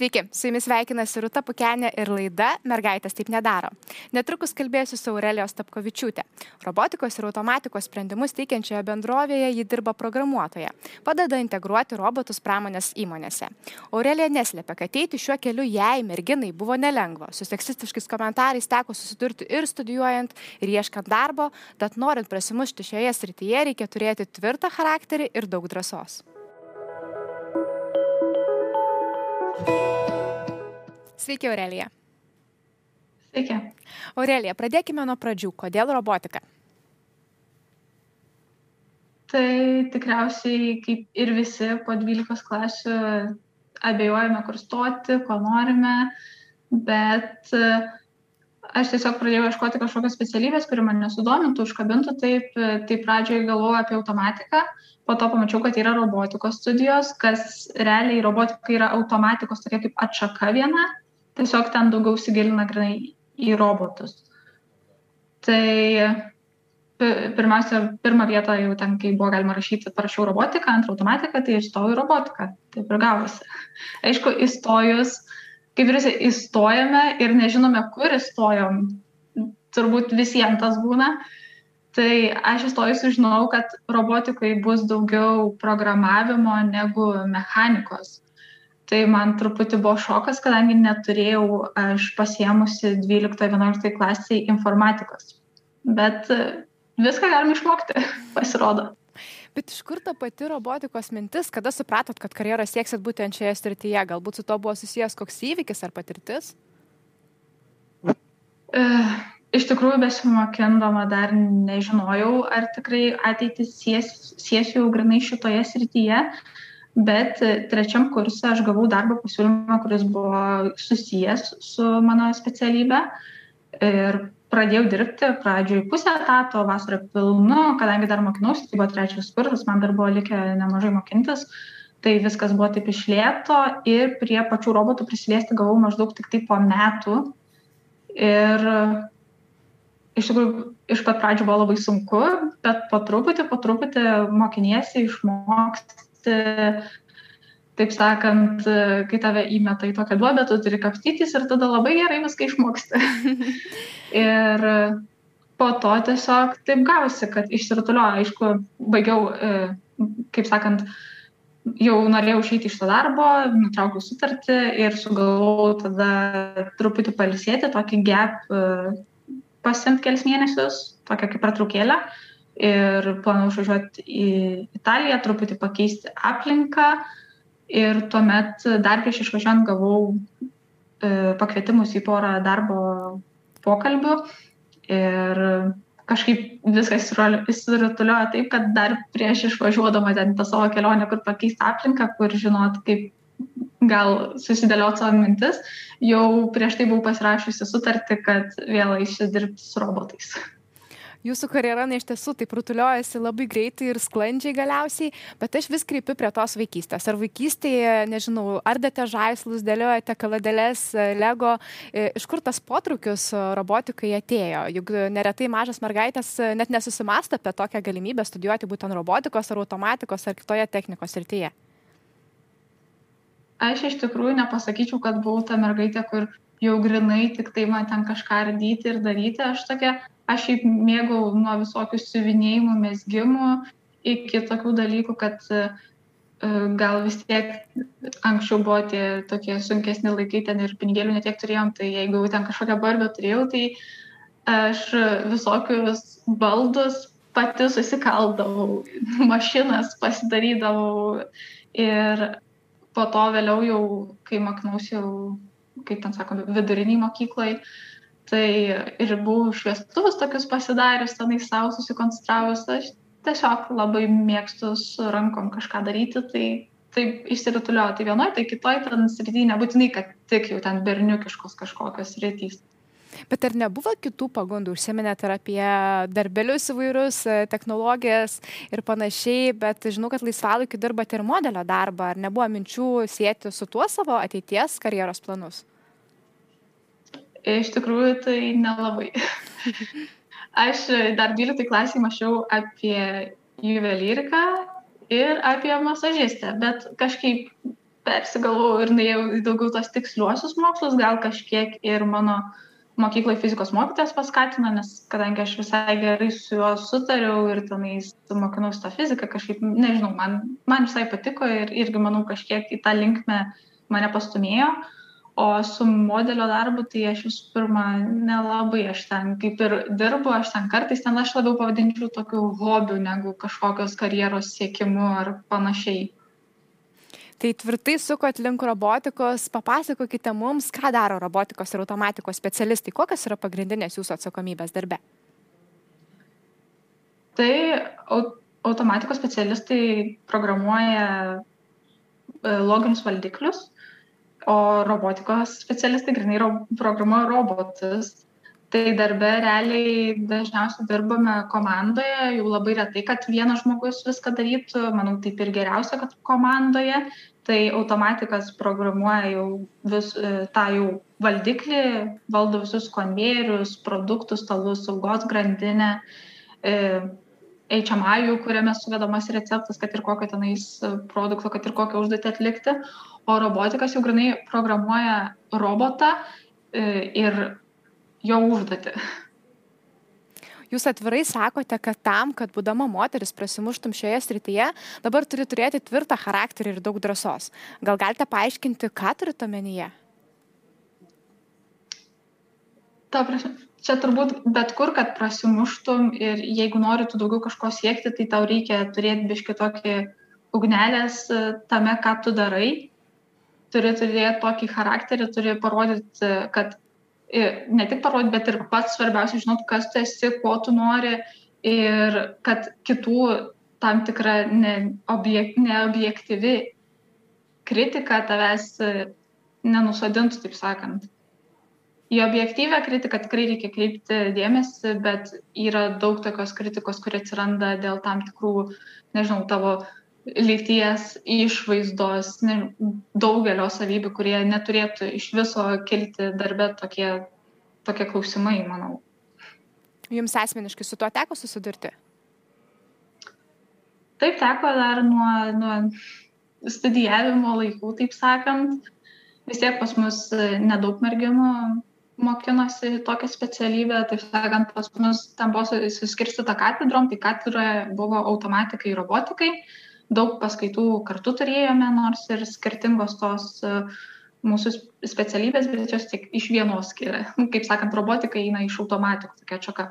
Sveiki, su jumis sveikinasi Ruta Pukenė ir laida Mergaitės taip nedaro. Netrukus kalbėsiu su Aurelijos Tapkovičiūtė. Robotikos ir automatikos sprendimus teikiančioje bendrovėje ji dirba programuotoja, padeda integruoti robotus pramonės įmonėse. Aurelija neslėpia, kad eiti šiuo keliu jai, merginai, buvo nelengva. Su seksistiškais komentarais teko susidurti ir studijuojant, ir ieškant darbo, tad norint prasimušti šioje srityje reikia turėti tvirtą charakterį ir daug drąsos. Sveiki, Aurelija. Sveiki. Aurelija, pradėkime nuo pradžių. Kodėl robotika? Tai tikriausiai, kaip ir visi po 12 klasių, abejojame, kur stoti, ko norime, bet aš tiesiog pradėjau ieškoti kažkokios specialybės, kuri mane sudomintų, užkabintų, taip, tai pradžioje galvojau apie automatiką, po to pamačiau, kad yra robotikos studijos, kas realiai robotika yra automatikos tokia kaip atšaka viena, tiesiog ten daugiau įsigilina grinai į robotus. Tai pirmiausia, pirmą vietą jau ten, kai buvo galima rašyti, parašiau robotiką, antrą automatiką, tai įstojau į robotiką. Taip ir gavosi. Aišku, įstojus, kaip ir visi įstojame ir nežinome, kur įstojom. Turbūt visiems tas būna. Tai aš įstojus sužinojau, kad robotikai bus daugiau programavimo negu mechanikos tai man truputį buvo šokas, kadangi neturėjau aš pasiemusi 12-11 klasiai informatikos. Bet e, viską galima išmokti, pasirodo. Bet iš kur ta pati robotikos mintis, kada supratot, kad karjerą sieksit būtent šioje srityje? Galbūt su to buvo susijęs koks įvykis ar patirtis? E, iš tikrųjų, besimokindama dar nežinojau, ar tikrai ateitį siesiu grinai šitoje srityje. E, bet trečiam kurse aš gavau darbo pasiūlymą, kuris buvo susijęs su mano specialybė ir pradėjau dirbti pradžioj pusę etato, vasarą pilnu, kadangi dar mokinausi, tai buvo trečias kursas, man dar buvo likę nemažai mokintis, tai viskas buvo taip išlėto ir prie pačių robotų prisiliesti gavau maždaug tik tai po metų. Ir iš tikrųjų iš pat pradžių buvo labai sunku, bet po truputį, po truputį mokiniesi išmoksti taip sakant, kai tave įmeta į tokią duobę, tu turi kapstytis ir tada labai gerai viską išmoksti. ir po to tiesiog taip gausi, kad išsirutuliojo, aišku, baigiau, e, kaip sakant, jau norėjau išeiti iš to darbo, nutraukiau sutartį ir sugalvojau tada truputį palisėti, tokį gap e, pasimti kelias mėnesius, tokią kaip pertraukėlę. Uh, ir planavau išvažiuoti į Italiją, truputį pakeisti aplinką. Ir tuomet dar prieš išvažiuojant gavau e, pakvietimus į porą darbo pokalbių. Ir kažkaip viskas įsirutuliojo taip, kad dar prieš išvažiuodama ten tą savo kelionę, kur pakeisti aplinką, kur žinot, kaip gal susidėliot savo mintis, jau prieš tai buvau pasirašusi sutartį, kad vėl eisiu dirbti su robotais jūsų karjera na iš tiesų taip rutuliojasi labai greitai ir sklandžiai galiausiai, bet aš vis kreipiu prie tos vaikystės. Ar vaikystėje, nežinau, ardate žaislus, dėliojate kaladelės, lego, e, iš kur tas potraukius robotikai atėjo? Juk neretai mažas mergaitės net nesusimasta apie tokią galimybę studijuoti būtent robotikos ar automatikos ar kitoje technikos srityje. Aš iš tikrųjų nepasakyčiau, kad buvau ta mergaitė, kur jau grinai tik tai man ten kažką ardyti ir daryti. Aš tokia aš šiaip mėgau nuo visokių siuvinėjimų, mesgimų iki tokių dalykų, kad e, gal vis tiek anksčiau buvo tie tokie sunkesni laikai, ten ir pinigėlių netiek turėjom, tai jeigu ten kažkokią barbę turėjau, tai aš visokius baldus pati susikaldavau, mašinas pasidarydavau ir po to vėliau jau, kai mokinausi jau, kaip ten sakome, viduriniai mokyklai, uh, tai ir buvau šviestuvus tokius pasidarius, tenai savo susikonstravus, aš tiesiog labai mėgstu su rankom kažką daryti, tai taip išsirituliojo, tai vienoje, tai kitoje ten srityje nebūtinai, kad tik jau ten berniukiškos kažkokios sritys. Bet ar nebuvo kitų pagundų? Užsiminėte apie darbelius įvairius, technologijas ir panašiai, bet žinau, kad laisvalaikiu dirbate ir modelio darbą. Ar nebuvo minčių sėti su tuo savo ateities karjeros planus? Iš tikrųjų, tai nelabai. Aš dar 12 klasiai mačiau apie juvelyriką ir apie masažistę, bet kažkaip persigalvau ir nuėjau į daugiau tos tiksliuosius mokslus, gal kažkiek ir mano mokykloje fizikos mokytojas paskatino, nes kadangi aš visai gerai su juo sutariau ir tenais mokinausi tą fiziką, kažkaip, nežinau, man, man visai patiko ir irgi, manau, kažkiek į tą linkmę mane pastumėjo. O su modelio darbu, tai aš visų pirma nelabai, aš ten kaip ir dirbu, aš ten kartais ten aš labiau pavadinčiau tokiu hobiu negu kažkokios karjeros siekimu ar panašiai. Tai tvirtai sukot link robotikos, papasakokite mums, ką daro robotikos ir automatikos specialistai, kokios yra pagrindinės jūsų atsakomybės darbe. Tai automatikos specialistai programuoja e, loginius valdiklius, o robotikos specialistai grinai ro programuoja robotus tai darbe realiai dažniausiai dirbame komandoje jau labai retai kad vienas žmogus viską darytų manau taip ir geriausia kad komandoje. Tai automatikas programuoja jau vis e, tą jau valdiklį valdo visus konvejerius produktų stalus saugos grandinę HMI, kuriame suvedamas receptas, kad ir kokio tenais produkto, kad ir kokią užduotį atlikti, o robotikas jau grinai programuoja robotą e, ir jo užduotį. Jūs atvirai sakote, kad tam, kad būdama moteris prasimuštum šioje srityje, dabar turi turėti tvirtą charakterį ir daug drąsos. Gal galite paaiškinti, ką turite omenyje? Ta prasme, čia turbūt bet kur, kad prasimuštum ir jeigu nori tu daugiau kažko siekti, tai tau reikia turėti biški tokį ugnelės e, tame, ką tu darai. Turi turėti tokį charakterį, turi parodyti, kad ne tik parodyti, bet ir pats svarbiausia žinot, kas tu esi, ko tu nori ir kad kitų tam tikra neobjek, neobjektyvi kritika tavęs nenusodintų, taip sakant. Į objektyvę kritiką tikrai reikia kreipti dėmesį, bet yra daug tokios kritikos, kurie atsiranda dėl tam tikrų, nežinau, tavo lyties išvaizdos ne, daugelio savybių, kurie neturėtų iš viso kilti darbę tokie, tokie klausimai, manau. Jums asmeniškai su tuo teko susidurti? Taip teko dar nuo, nuo studijavimo laikų, taip sakant. Vis tiek pas mus nedaug merginų mokinosi tokią specialybę, taip sakant, pas mus ten buvo suskirstyta katedrom, tai katedroje buvo automatikai, robotikai, daug paskaitų kartu turėjome, nors ir skirtingos tos e, mūsų specialybės, bet jos tik iš vienos skiria. Kaip sakant, robotika eina iš automatikų, tokia čioka.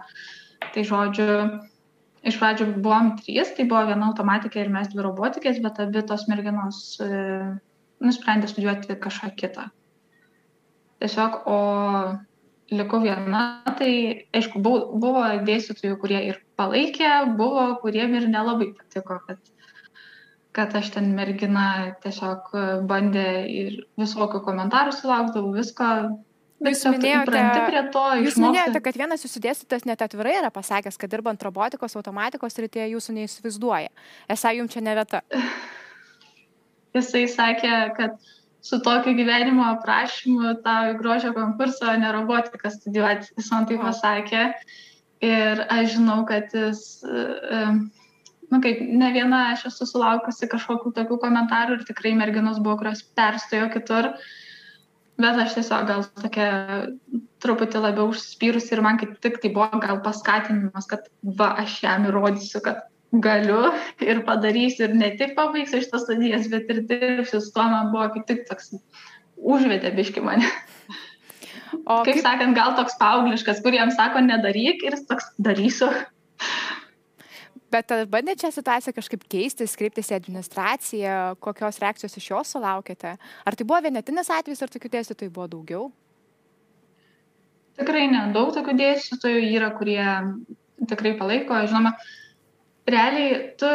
Tai žodžiu, iš pradžių buvom trys, tai buvo viena automatikė ir mes dvi robotikės, bet abi tos merginos e, nusprendė studijuoti kažką kitą. Tiesiog, o likau viena, tai aišku, buvo dėstytojų, kurie ir palaikė, buvo, kuriem ir nelabai patiko, kad kad aš ten mergina tiesiog e, bandė ir visokių komentarų sulaukdavau, visko. Bet jūs minėjote, to, jūs minėjote, kad vienas jūsų dėstytas net atvirai yra pasakęs, kad dirbant robotikos, automatikos rytėje jūsų neįsivaizduoja. Esą jums čia ne vieta. Jisai sakė, kad su tokiu gyvenimo aprašymu tau į grožio konkursą, ne robotiką studijuoti, jis man tai pasakė. Ir aš žinau, kad jis uh, nu kaip ne viena aš esu sulaukusi kažkokių tokių komentarų ir tikrai merginos buvo, kurios perstojo kitur. Bet aš tiesiog gal tokia truputį labiau užsispyrusi ir man kaip tik tai buvo gal paskatinimas, kad va, aš jam įrodysiu, kad galiu ir padarysiu ir ne tik pabaigsiu šitas studijas, bet ir dirbsiu su tuo, man buvo kaip tik toks užvedė biški mane. O kaip, kaip sakant, gal toks paaugliškas, kuriems sako nedaryk ir toks darysiu. Bet ar bandė čia situaciją kažkaip keistis, kreiptis į administraciją, kokios reakcijos iš jos sulaukėte? Ar tai buvo vienetinis atvejis, ar tokių dėstytojų buvo daugiau? Tikrai ne, daug tokių dėstytojų yra, kurie tikrai palaiko. Žinoma, realiai tu,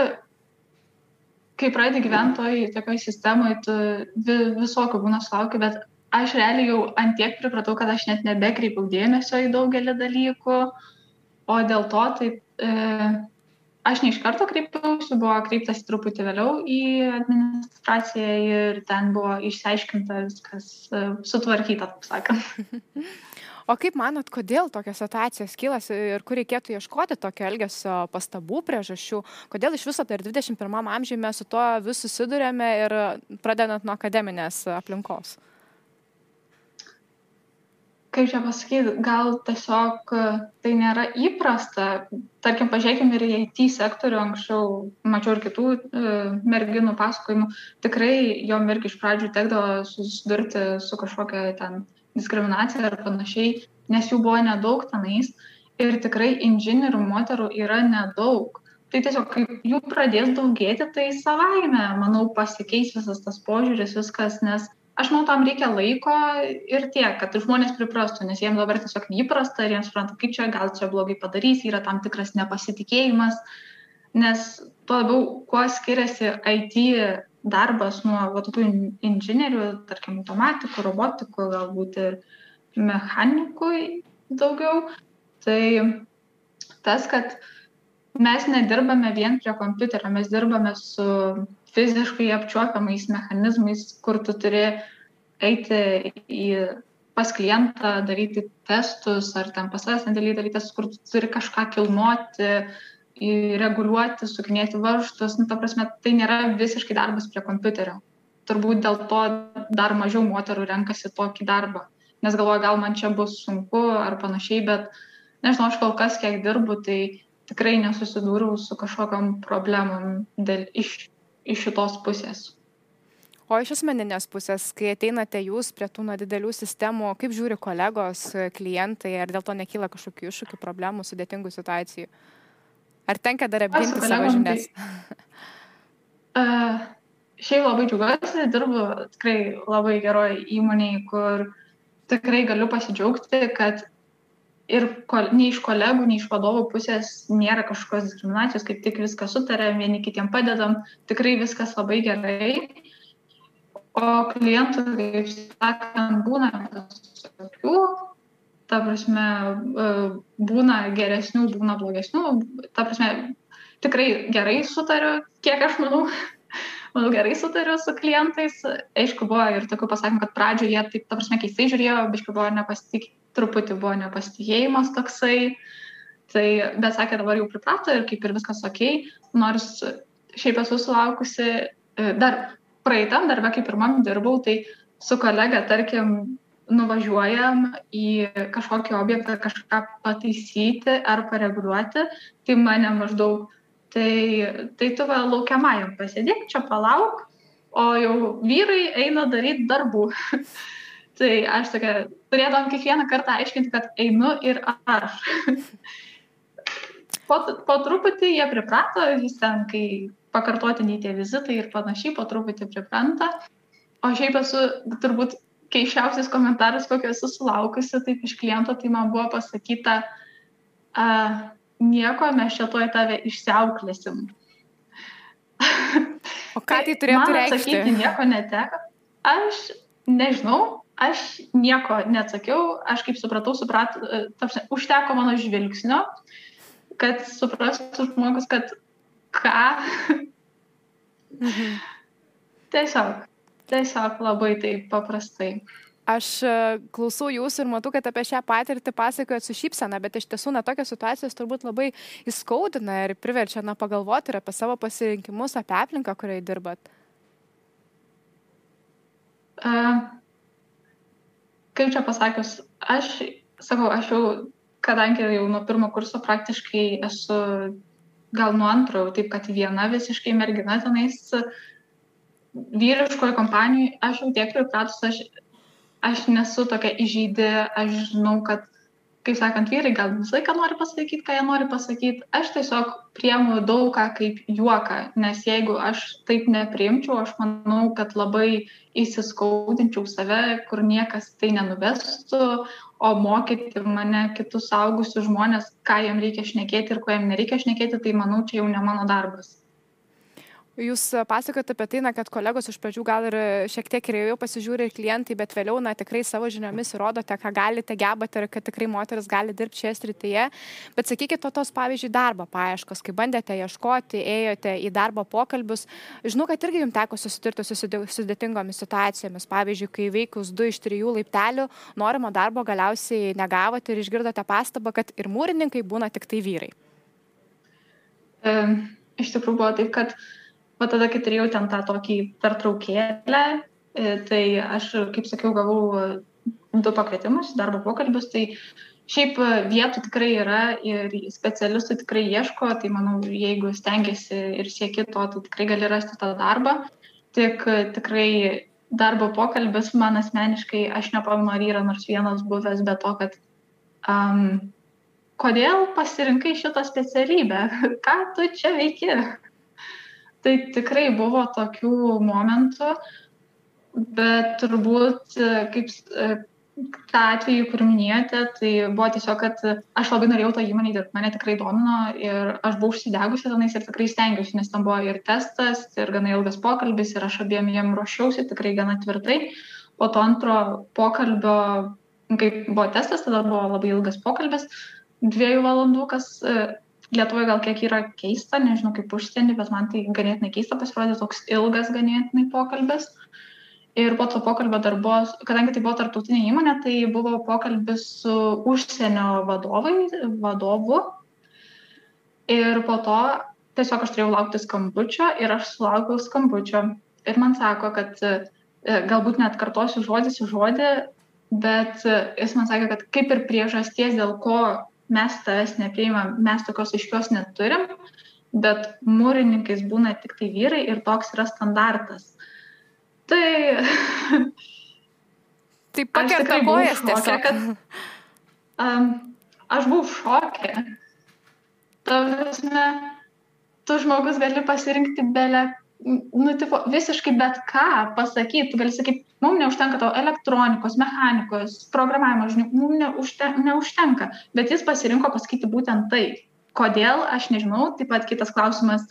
kai pradedi gyventi toj tokioj sistemoje, tu visokių būna sulaukia, bet aš realiai jau antiek pripratau, kad aš net nebekreipiau dėmesio į daugelį dalykų, o dėl to tai e, aš ne iš karto kreipiausi, buvo kreiptas truputį vėliau į administraciją ir ten buvo išsiaiškinta viskas e, sutvarkyta, taip sakant. O kaip manot, kodėl tokios situacijos kylasi ir kur reikėtų ieškoti tokio elgesio pastabų priežasčių, kodėl iš viso dar 21 amžiuje mes su tuo vis susidurėme ir pradedant nuo akademinės aplinkos? Kaip čia pasakyti, gal tiesiog e, tai nėra įprasta. Tarkim, pažiūrėkime ir į IT sektorių, anksčiau mačiau ir kitų e, merginų pasakojimų, tikrai jom irgi iš pradžių tekdavo susidurti su kažkokia ten diskriminacija ar panašiai, nes jų buvo nedaug tenais ir tikrai inžinierių moterų yra nedaug. Tai tiesiog, kaip jų pradės daugėti, tai savaime, manau, pasikeis visas tas požiūris, viskas, nes aš manau tam reikia laiko ir tiek kad žmonės priprastų nes jiem dabar tiesiog neįprasta ir jie supranta kaip čia gal čia blogai padarys yra tam tikras nepasitikėjimas nes tuo labiau kuo skiriasi it darbas nuo va tokių inžinierių tarkim automatikų robotikų galbūt ir mechanikų daugiau. Tai tas kad mes nedirbame vien prie kompiuterio mes dirbame su fiziškai apčiuopiamais mechanizmais, kur tu turi eiti į pas klientą, daryti testus ar ten pas savęs nedėlį daryti testus, kur tu turi kažką kilnoti, reguliuoti, sukinėti varžtus. Nu, ta prasme, tai nėra visiškai darbas prie kompiuterio. Turbūt dėl to dar mažiau moterų renkasi tokį darbą, nes galvoja, gal man čia bus sunku ar panašiai, bet nežinau, aš kol kas kiek dirbu, tai tikrai nesusidūriau su kažkokiam problemom dėl iš iš šitos pusės. O iš asmeninės pusės, kai ateinate jūs prie tų na, didelių sistemų, kaip žiūri kolegos, klientai, ar dėl to nekyla kažkokių iššūkių, problemų, sudėtingų situacijų? Ar tenka dar apginti savo žinias? Tai, uh, šiaip labai džiugiuosi, dirbu tikrai labai geroje įmonėje, kur tikrai galiu pasidžiaugti, kad ir kol, nei iš kolegų, nei iš vadovų pusės nėra kažkokios diskriminacijos, kaip tik viską sutarėm, vieni kitiem padedam, tikrai viskas labai gerai. O klientų, kaip sakant, būna visokių, ta prasme, e, būna geresnių, būna blogesnių, ta prasme, tikrai gerai sutariu, kiek aš manau, manau, gerai sutariu su klientais. Aišku, buvo ir tokių pasakymų, kad pradžioje taip, ta prasme, keistai žiūrėjo, biškai buvo nepasitikė truputį buvo nepasitikėjimas toksai, tai, bet sakė, dabar jau priprato ir kaip ir viskas ok, nors šiaip esu sulaukusi, e, dar praeitam darbę, kaip ir man dirbau, tai su kolega, tarkim, nuvažiuojam į kažkokį objektą kažką pataisyti ar pareguliuoti, tai mane maždaug, tai, tai tu va laukiamajam pasėdėk, čia palauk, o jau vyrai eina daryti darbų. tai aš tokia turėdavom kiekvieną kartą aiškinti, kad einu ir aš. po, po truputį jie priprato, jis ten, kai pakartotiniai tie vizitai ir panašiai, po truputį pripranta. O šiaip esu turbūt keiščiausias komentaras, kokio esu sulaukusi, taip iš kliento, tai man buvo pasakyta, a, nieko, mes čia tuoj tave išsiauklėsim. O ką tai turėtų reikšti? Atsakyti nieko neteko. Aš nežinau, aš nieko neatsakiau, aš kaip supratau, suprat, e, tarsi, užteko mano žvilgsnio, kad suprastų žmogus, kad ką. Mhm. tiesiog, tiesiog labai taip paprastai. Aš e, klausau jūsų ir matau, kad apie šią patirtį pasakojat su šypsena, bet iš tiesų, na, tokios situacijos turbūt labai įskaudina ir priverčia, na, pagalvoti ir apie savo pasirinkimus, apie aplinką, kurioje dirbat. Uh, kaip čia pasakius, aš sakau, aš jau, kadangi jau nuo pirmo kurso praktiškai esu, gal nuo antro, taip kad viena visiškai mergina tenais vyriškoje kompanijoje, aš jau tiek pripratus, aš, aš nesu tokia įžeidė, aš žinau, kad kaip sakant, vyrai gal visą laiką nori pasakyti, ką jie nori pasakyti. Aš tiesiog priemu daug ką kaip juoką, nes jeigu aš taip nepriimčiau, aš manau, kad labai įsiskaudinčiau save, kur niekas tai nenuvestų, o mokyti mane kitus augusius žmonės, ką jiem reikia šnekėti ir ko jiem nereikia šnekėti, tai manau, čia jau ne mano darbas. Jūs pasakojate apie tai, na, kad kolegos iš pradžių gal ir šiek tiek jau pasižiūri ir klientai, bet vėliau, na, tikrai savo žiniomis įrodote, ką galite, gebate ir kad tikrai moteris gali dirbti šioje srityje. Bet sakykite, to tos, pavyzdžiui, darbo paieškos, kai bandėte ieškoti, ėjote į darbo pokalbius, žinau, kad irgi jums teko susidurti su sudėtingomis situacijomis. Pavyzdžiui, kai veikus du iš trijų laiptelių, norimo darbo galiausiai negavote ir išgirdote pastabą, kad ir mūrininkai būna tik tai vyrai. E, iš tikrųjų buvo taip, kad o tada, kai turėjau ten tą tokį pertraukėlę, e, tai aš, kaip sakiau, gavau du pakvietimus, darbo pokalbius, tai šiaip vietų tikrai yra ir specialistų tikrai ieško, tai manau, jeigu stengiasi ir sieki to, tai tikrai gali rasti tą darbą. Tik tikrai darbo pokalbis man asmeniškai, aš nepamenu, ar yra nors vienas buvęs, bet to, kad um, kodėl pasirinkai šitą specialybę, ką tu čia veiki? Tai tikrai buvo tokių momentų, bet turbūt kaip tą atvejį, kur minėjote, tai buvo tiesiog, kad aš labai norėjau tą įmonę dirbti, mane tikrai domino ir aš buvau užsidegusi tenais ir tikrai stengiausi, nes ten buvo ir testas, ir gana ilgas pokalbis, ir aš abiem jiem ruošiausi tikrai gana tvirtai. Po to antro pokalbio, kai buvo testas, tada buvo labai ilgas pokalbis, dviejų valandų, kas Lietuvoje gal kiek yra keista, nežinau kaip užsienį, bet man tai ganėtinai keista pasirodė toks ilgas ganėtinai pokalbis. Ir po to pokalbio dar buvo, kadangi tai buvo tarptautinė įmonė, tai buvo pokalbis su užsienio vadovai, vadovu. Ir po to tiesiog aš turėjau laukti skambučio ir aš sulaukiau skambučio. Ir man sako, kad e, galbūt net kartosiu žodis į žodį, bet e, jis man sakė, kad kaip ir priežasties, dėl ko mes tavęs nepriimam, mes tokios aiškios neturim, bet mūrininkais būna tik tai vyrai ir toks yra standartas. Tai... Tai pakerta kojas tiesiog. Kad, um, aš buvau šokė. Ta prasme, tu žmogus gali pasirinkti belę nu, tipo, visiškai bet ką pasakyti, gali sakyti, mums neužtenka tavo elektronikos, mechanikos, programavimo žinių, mums neužte, neužtenka, bet jis pasirinko pasakyti būtent tai. Kodėl, aš nežinau, taip pat kitas klausimas,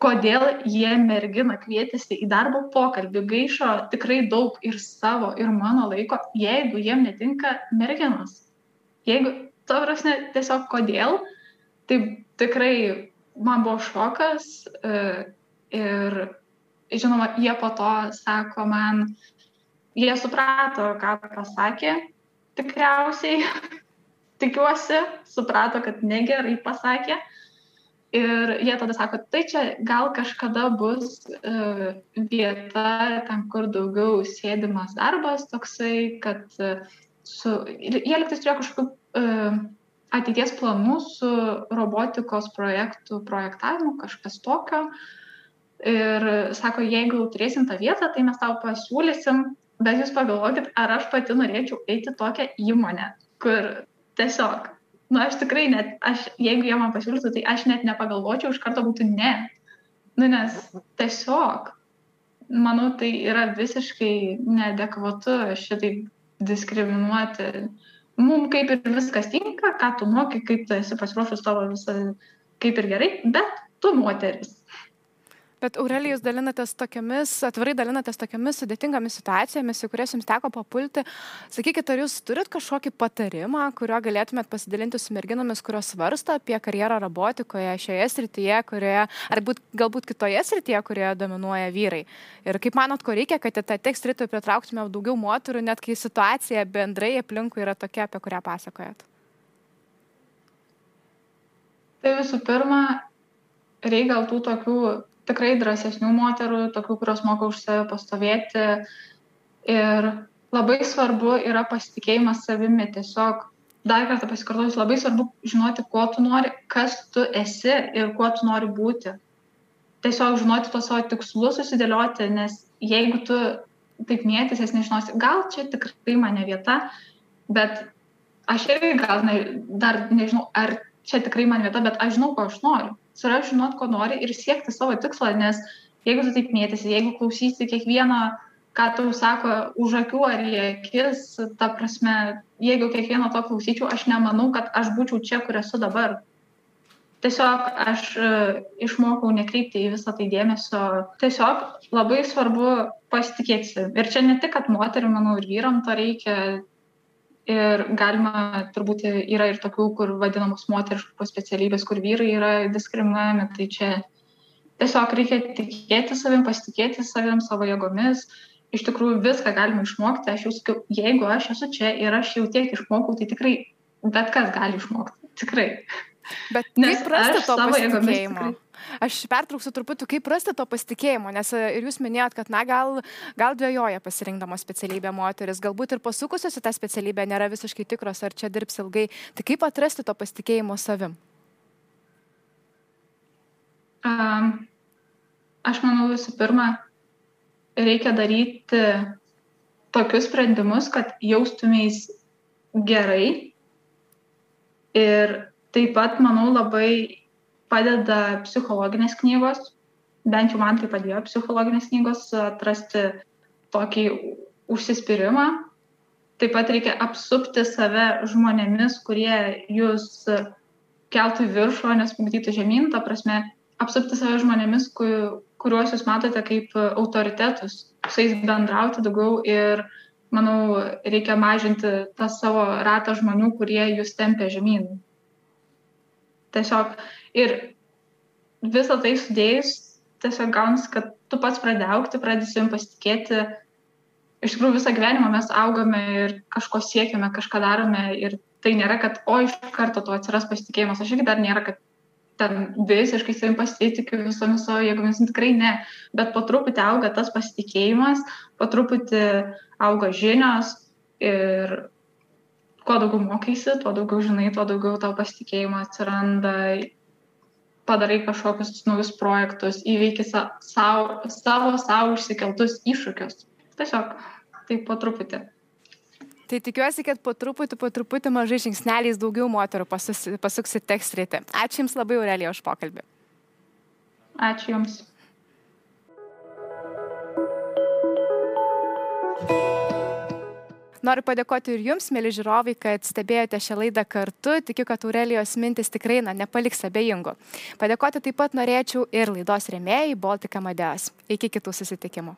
kodėl jie merginą kvietėsi į darbo pokalbį, gaišo tikrai daug ir savo, ir mano laiko, jeigu jiem netinka merginos. Jeigu, to prasme, tiesiog kodėl, tai tikrai man buvo šokas, e, Ir žinoma, jie po to sako man, jie suprato, ką pasakė, tikriausiai, tikiuosi, suprato, kad negerai pasakė. Ir jie tada sako, tai čia gal kažkada bus uh, vieta, ten, kur daugiau sėdimas darbas, toksai, kad uh, su, jie liktais turėjo kažkokių uh, ateities planų su robotikos projektų projektavimu, kažkas tokio. Uh, ir sako, jeigu jau turėsim tą vietą, tai mes tau pasiūlysim, bet jūs pagalvokit, ar aš pati norėčiau eiti tokią įmonę, kur tiesiog, nu aš tikrai net, aš, jeigu jie man pasiūlytų, tai aš net nepagalvočiau, iš karto būtų ne. Nu, nes tiesiog, manau, tai yra visiškai neadekvatu šitaip diskriminuoti. Mums kaip ir viskas tinka, ką tu moki, kaip tu esi pasiruošus tavo visą, kaip ir gerai, bet tu moteris Bet Aurelijus dalinatės tokiamis, atvirai dalinatės tokiamis sudėtingomis situacijomis, į kurias jums teko papulti. Sakykit, ar jūs turit kažkokį patarimą, kurio galėtumėt pasidalinti su merginomis, kurios svarsto apie karjerą robotikoje šioje srityje, kurioje, ar būt, galbūt kitoje srityje, kurioje dominuoja vyrai. Ir kaip manot, ko reikia, kad į tą tekst rytoj pritrauktume daugiau moterų, net kai situacija bendrai aplinkui yra tokia, apie kurią pasakojat? Tai visų pirma, reikia gal tų tokių tikrai drąsesnių moterų, tokių, kurios moka už save pastovėti. Ir labai svarbu yra pasitikėjimas savimi. Tiesiog dar kartą pasikartoju, labai svarbu žinoti, ko tu nori, kas tu esi ir kuo tu nori būti. Tiesiog žinoti tos savo tikslus susidėlioti, nes jeigu tu taip mėtysies, nežinosi, gal čia tikrai mane vieta, bet aš irgi gal ne, dar nežinau, ar čia tikrai man vieta, bet aš žinau, ko aš noriu surast žinot, ko nori ir siekti savo tikslą, nes jeigu tu taip mėtysi, jeigu klausysi kiekvieną, ką tau sako už akių ar į akis, ta prasme, jeigu kiekvieno to klausyčiau, aš nemanau, kad aš būčiau čia, kur esu dabar. tiesiog aš e, išmokau nekreipti į visą tai dėmesio. Tiesiog labai svarbu pasitikėti. Ir čia ne tik, kad moterim, manau, ir vyram to reikia. Ir galima, turbūt yra ir tokių, kur vadinamos moteriškos specialybės, kur vyrai yra diskriminuojami. Tai čia tiesiog reikia tikėti savim, pasitikėti savim, savo jėgomis. Iš tikrųjų viską galima išmokti. Aš jau sakiau, jeigu aš esu čia ir aš jau tiek išmokau, tai tikrai bet kas gali išmokti. Tikrai. Bet nes rasti to pasitikėjimo? Aš pertrauksiu truputį, kaip rasti to pasitikėjimo, nes e, ir jūs minėjot, kad, na, gal, gal dviejoja pasirinkdamos specialybę moteris, galbūt ir pasukusios į tą specialybę nėra visiškai tikros, ar čia dirbs ilgai. Tai kaip atrasti to pasitikėjimo savim? Um, aš manau visų pirma, reikia daryti tokius sprendimus, kad jaustumės gerai ir taip pat manau labai padeda psichologinės knygos. Bent jau man tai padėjo psichologinės knygos atrasti tokį užsispyrimą. Taip pat reikia apsupti save žmonėmis kurie jūs keltų į viršų o ne smukdytų žemyn. Ta prasme apsupti save žmonėmis ku kuriuos jūs matote kaip autoritetus. Su jais bendrauti daugiau ir manau reikia mažinti tą savo ratą žmonių kurie jus tempia žemyn. Tiesiog ir visą tai sudėjus tiesiog gaunasi, kad tu pats pradedi aukti, pradedi savim pasitikėti. Iš tikrųjų visą gyvenimą mes augame ir kažko siekiame, kažką darome ir tai nėra, kad o iš karto to atsiras pasitikėjimas. Aš irgi dar nėra, kad ten visiškai savim pasitikiu visomis savo jėgomis, tikrai ne, bet po truputį auga tas pasitikėjimas, po truputį auga žinios ir kuo daugiau mokaisi, tuo daugiau žinai, tuo daugiau tau pasitikėjimo atsiranda, padarai kažkokius naujus projektus, įveiki sa savo, savo savo išsikeltus iššūkius. Tiesiog taip po truputį. Tai tikiuosi, kad po truputį, po truputį mažai žingsneliais daugiau moterų pasuks į tekstritį. Ačiū Jums labai, Aurelija, už pokalbį. Ačiū Jums. Noriu padėkoti ir jums, mėly žiūrovai, kad stebėjote šią laidą kartu. Tikiu, kad Aurelijos mintis tikrai na, nepaliks abejingų. Padėkoti taip pat norėčiau ir laidos remėjai Baltika Madeas. Iki kitų susitikimų.